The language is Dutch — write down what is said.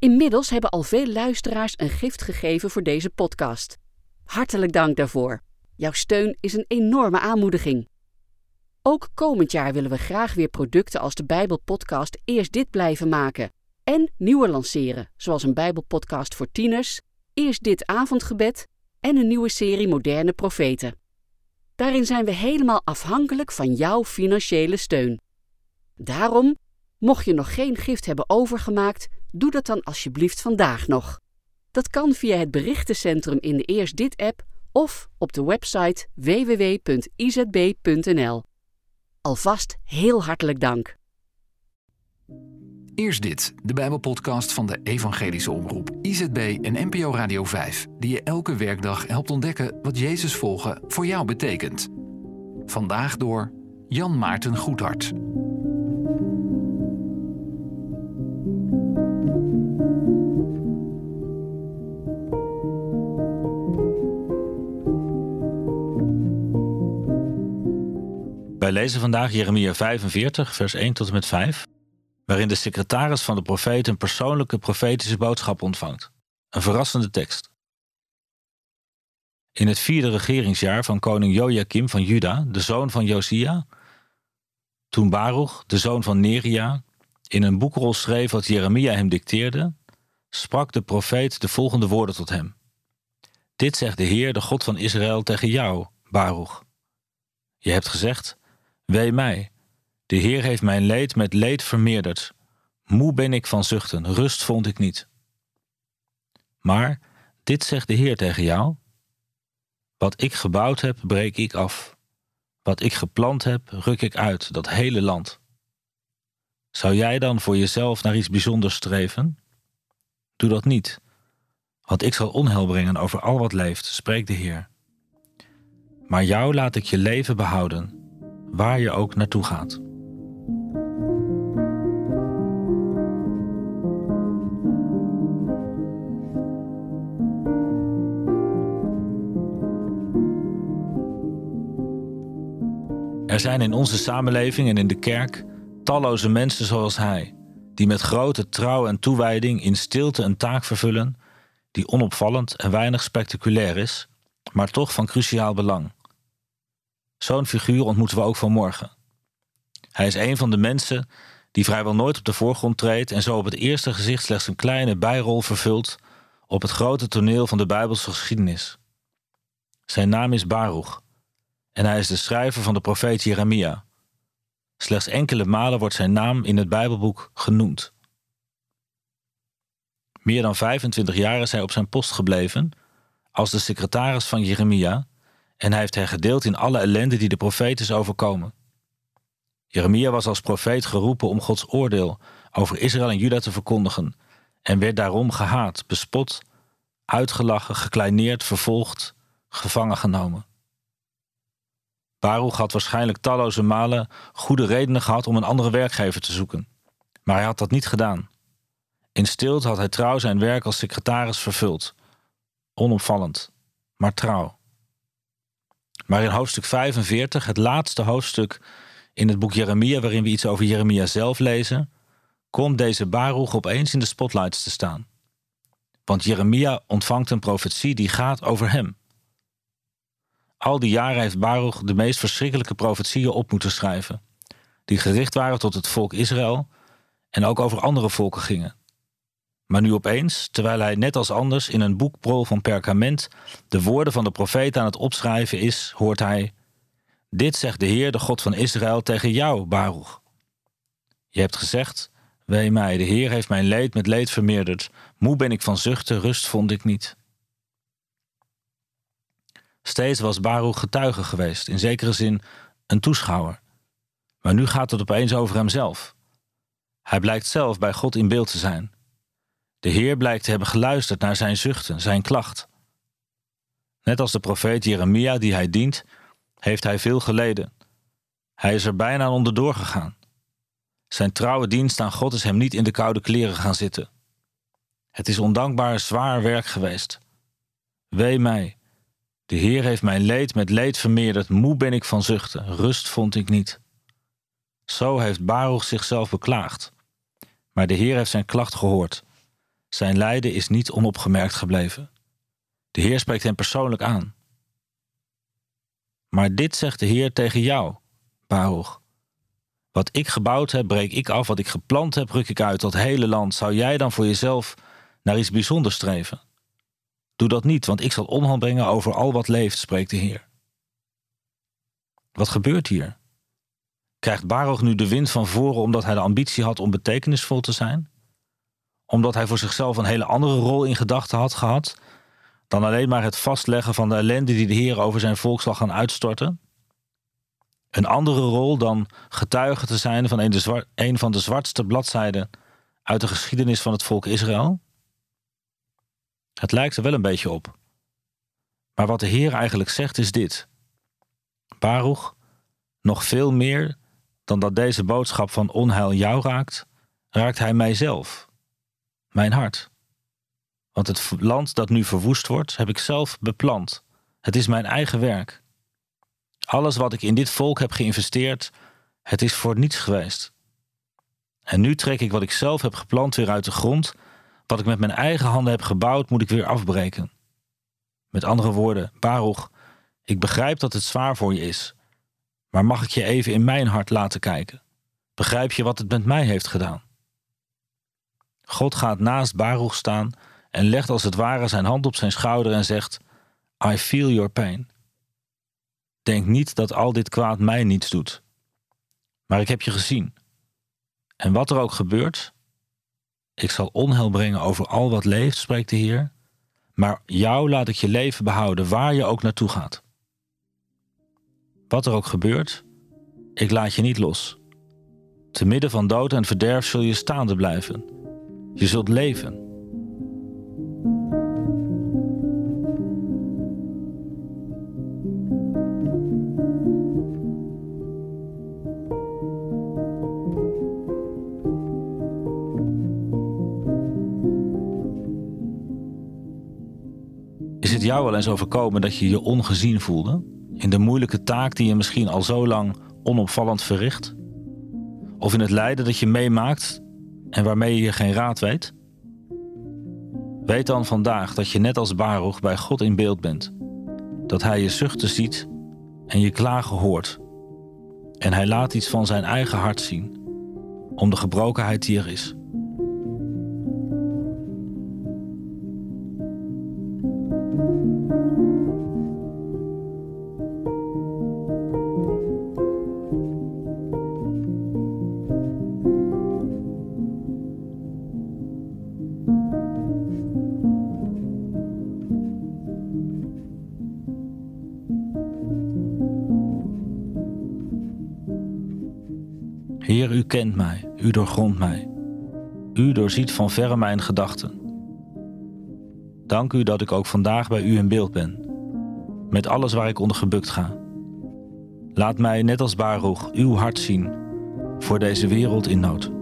Inmiddels hebben al veel luisteraars een gift gegeven voor deze podcast. Hartelijk dank daarvoor. Jouw steun is een enorme aanmoediging. Ook komend jaar willen we graag weer producten als de Bijbelpodcast Eerst Dit blijven maken en nieuwe lanceren, zoals een Bijbelpodcast voor tieners, Eerst Dit avondgebed en een nieuwe serie Moderne Profeten. Daarin zijn we helemaal afhankelijk van jouw financiële steun. Daarom, mocht je nog geen gift hebben overgemaakt, doe dat dan alsjeblieft vandaag nog. Dat kan via het berichtencentrum in de Eerst Dit-app of op de website www.izb.nl. Alvast heel hartelijk dank. Eerst dit, de Bijbelpodcast van de Evangelische Omroep, IZB en NPO Radio 5, die je elke werkdag helpt ontdekken wat Jezus volgen voor jou betekent. Vandaag door Jan Maarten Goedhart. Wij lezen vandaag Jeremia 45, vers 1 tot en met 5, waarin de secretaris van de profeet een persoonlijke profetische boodschap ontvangt. Een verrassende tekst. In het vierde regeringsjaar van koning Joachim van Juda, de zoon van Josia, toen Baruch, de zoon van Neria, in een boekrol schreef wat Jeremia hem dicteerde, sprak de profeet de volgende woorden tot hem. Dit zegt de Heer, de God van Israël, tegen jou, Baruch. Je hebt gezegd, Wee mij. De Heer heeft mijn leed met leed vermeerderd. Moe ben ik van zuchten, rust vond ik niet. Maar dit zegt de Heer tegen jou: Wat ik gebouwd heb, breek ik af. Wat ik geplant heb, ruk ik uit, dat hele land. Zou jij dan voor jezelf naar iets bijzonders streven? Doe dat niet, want ik zal onheil brengen over al wat leeft, spreekt de Heer. Maar jou laat ik je leven behouden waar je ook naartoe gaat. Er zijn in onze samenleving en in de kerk talloze mensen zoals hij, die met grote trouw en toewijding in stilte een taak vervullen die onopvallend en weinig spectaculair is, maar toch van cruciaal belang. Zo'n figuur ontmoeten we ook vanmorgen. Hij is een van de mensen die vrijwel nooit op de voorgrond treedt en zo op het eerste gezicht slechts een kleine bijrol vervult op het grote toneel van de Bijbelse geschiedenis. Zijn naam is Baruch en hij is de schrijver van de profeet Jeremia. Slechts enkele malen wordt zijn naam in het Bijbelboek genoemd. Meer dan 25 jaar is hij op zijn post gebleven als de secretaris van Jeremia en hij heeft hen gedeeld in alle ellende die de profeet is overkomen. Jeremia was als profeet geroepen om Gods oordeel over Israël en Juda te verkondigen en werd daarom gehaat, bespot, uitgelachen, gekleineerd, vervolgd, gevangen genomen. Baruch had waarschijnlijk talloze malen goede redenen gehad om een andere werkgever te zoeken, maar hij had dat niet gedaan. In stilte had hij trouw zijn werk als secretaris vervuld. Onopvallend, maar trouw. Maar in hoofdstuk 45, het laatste hoofdstuk in het boek Jeremia, waarin we iets over Jeremia zelf lezen, komt deze Baruch opeens in de spotlights te staan. Want Jeremia ontvangt een profetie die gaat over hem. Al die jaren heeft Baruch de meest verschrikkelijke profetieën op moeten schrijven, die gericht waren tot het volk Israël en ook over andere volken gingen. Maar nu opeens, terwijl hij net als anders in een boekprol van perkament de woorden van de profeet aan het opschrijven is, hoort hij: Dit zegt de Heer, de God van Israël, tegen jou, Baruch. Je hebt gezegd: Wee mij, de Heer heeft mijn leed met leed vermeerderd. Moe ben ik van zuchten, rust vond ik niet. Steeds was Baruch getuige geweest, in zekere zin een toeschouwer. Maar nu gaat het opeens over hemzelf. Hij blijkt zelf bij God in beeld te zijn. De Heer blijkt te hebben geluisterd naar zijn zuchten, zijn klacht. Net als de profeet Jeremia die hij dient, heeft hij veel geleden. Hij is er bijna onderdoor gegaan. Zijn trouwe dienst aan God is hem niet in de koude kleren gaan zitten. Het is ondankbaar zwaar werk geweest. Wee mij. De Heer heeft mijn leed met leed vermeerderd. Moe ben ik van zuchten. Rust vond ik niet. Zo heeft Baruch zichzelf beklaagd. Maar de Heer heeft zijn klacht gehoord. Zijn lijden is niet onopgemerkt gebleven. De Heer spreekt hem persoonlijk aan. Maar dit zegt de Heer tegen jou, Baruch. Wat ik gebouwd heb, breek ik af. Wat ik geplant heb, ruk ik uit. Dat hele land. Zou jij dan voor jezelf naar iets bijzonders streven? Doe dat niet, want ik zal onheil brengen over al wat leeft, spreekt de Heer. Wat gebeurt hier? Krijgt Baruch nu de wind van voren omdat hij de ambitie had om betekenisvol te zijn? Omdat hij voor zichzelf een hele andere rol in gedachten had gehad dan alleen maar het vastleggen van de ellende die de Heer over zijn volk zal gaan uitstorten? Een andere rol dan getuige te zijn van een, een van de zwartste bladzijden uit de geschiedenis van het volk Israël? Het lijkt er wel een beetje op. Maar wat de Heer eigenlijk zegt is dit. Baruch, nog veel meer dan dat deze boodschap van onheil jou raakt, raakt hij mijzelf, mijn hart. Want het land dat nu verwoest wordt, heb ik zelf beplant. Het is mijn eigen werk. Alles wat ik in dit volk heb geïnvesteerd, het is voor niets geweest. En nu trek ik wat ik zelf heb geplant weer uit de grond. Wat ik met mijn eigen handen heb gebouwd, moet ik weer afbreken. Met andere woorden, Baruch, ik begrijp dat het zwaar voor je is. Maar mag ik je even in mijn hart laten kijken? Begrijp je wat het met mij heeft gedaan? God gaat naast Baruch staan en legt als het ware zijn hand op zijn schouder en zegt: I feel your pain. Denk niet dat al dit kwaad mij niets doet. Maar ik heb je gezien. En wat er ook gebeurt, ik zal onheil brengen over al wat leeft, spreekt de Heer. Maar jou laat ik je leven behouden, waar je ook naartoe gaat. Wat er ook gebeurt, ik laat je niet los. Te midden van dood en verderf zul je staande blijven. Je zult leven. Is het jou wel eens overkomen dat je je ongezien voelde? In de moeilijke taak die je misschien al zo lang onopvallend verricht? Of in het lijden dat je meemaakt en waarmee je geen raad weet? Weet dan vandaag dat je net als Baruch bij God in beeld bent. Dat Hij je zuchten ziet en je klagen hoort. En Hij laat iets van zijn eigen hart zien, om de gebrokenheid die er is. U kent mij, u doorgrondt mij. U doorziet van verre mijn gedachten. Dank u dat ik ook vandaag bij u in beeld ben, met alles waar ik onder gebukt ga. Laat mij, net als Baruch, uw hart zien voor deze wereld in nood.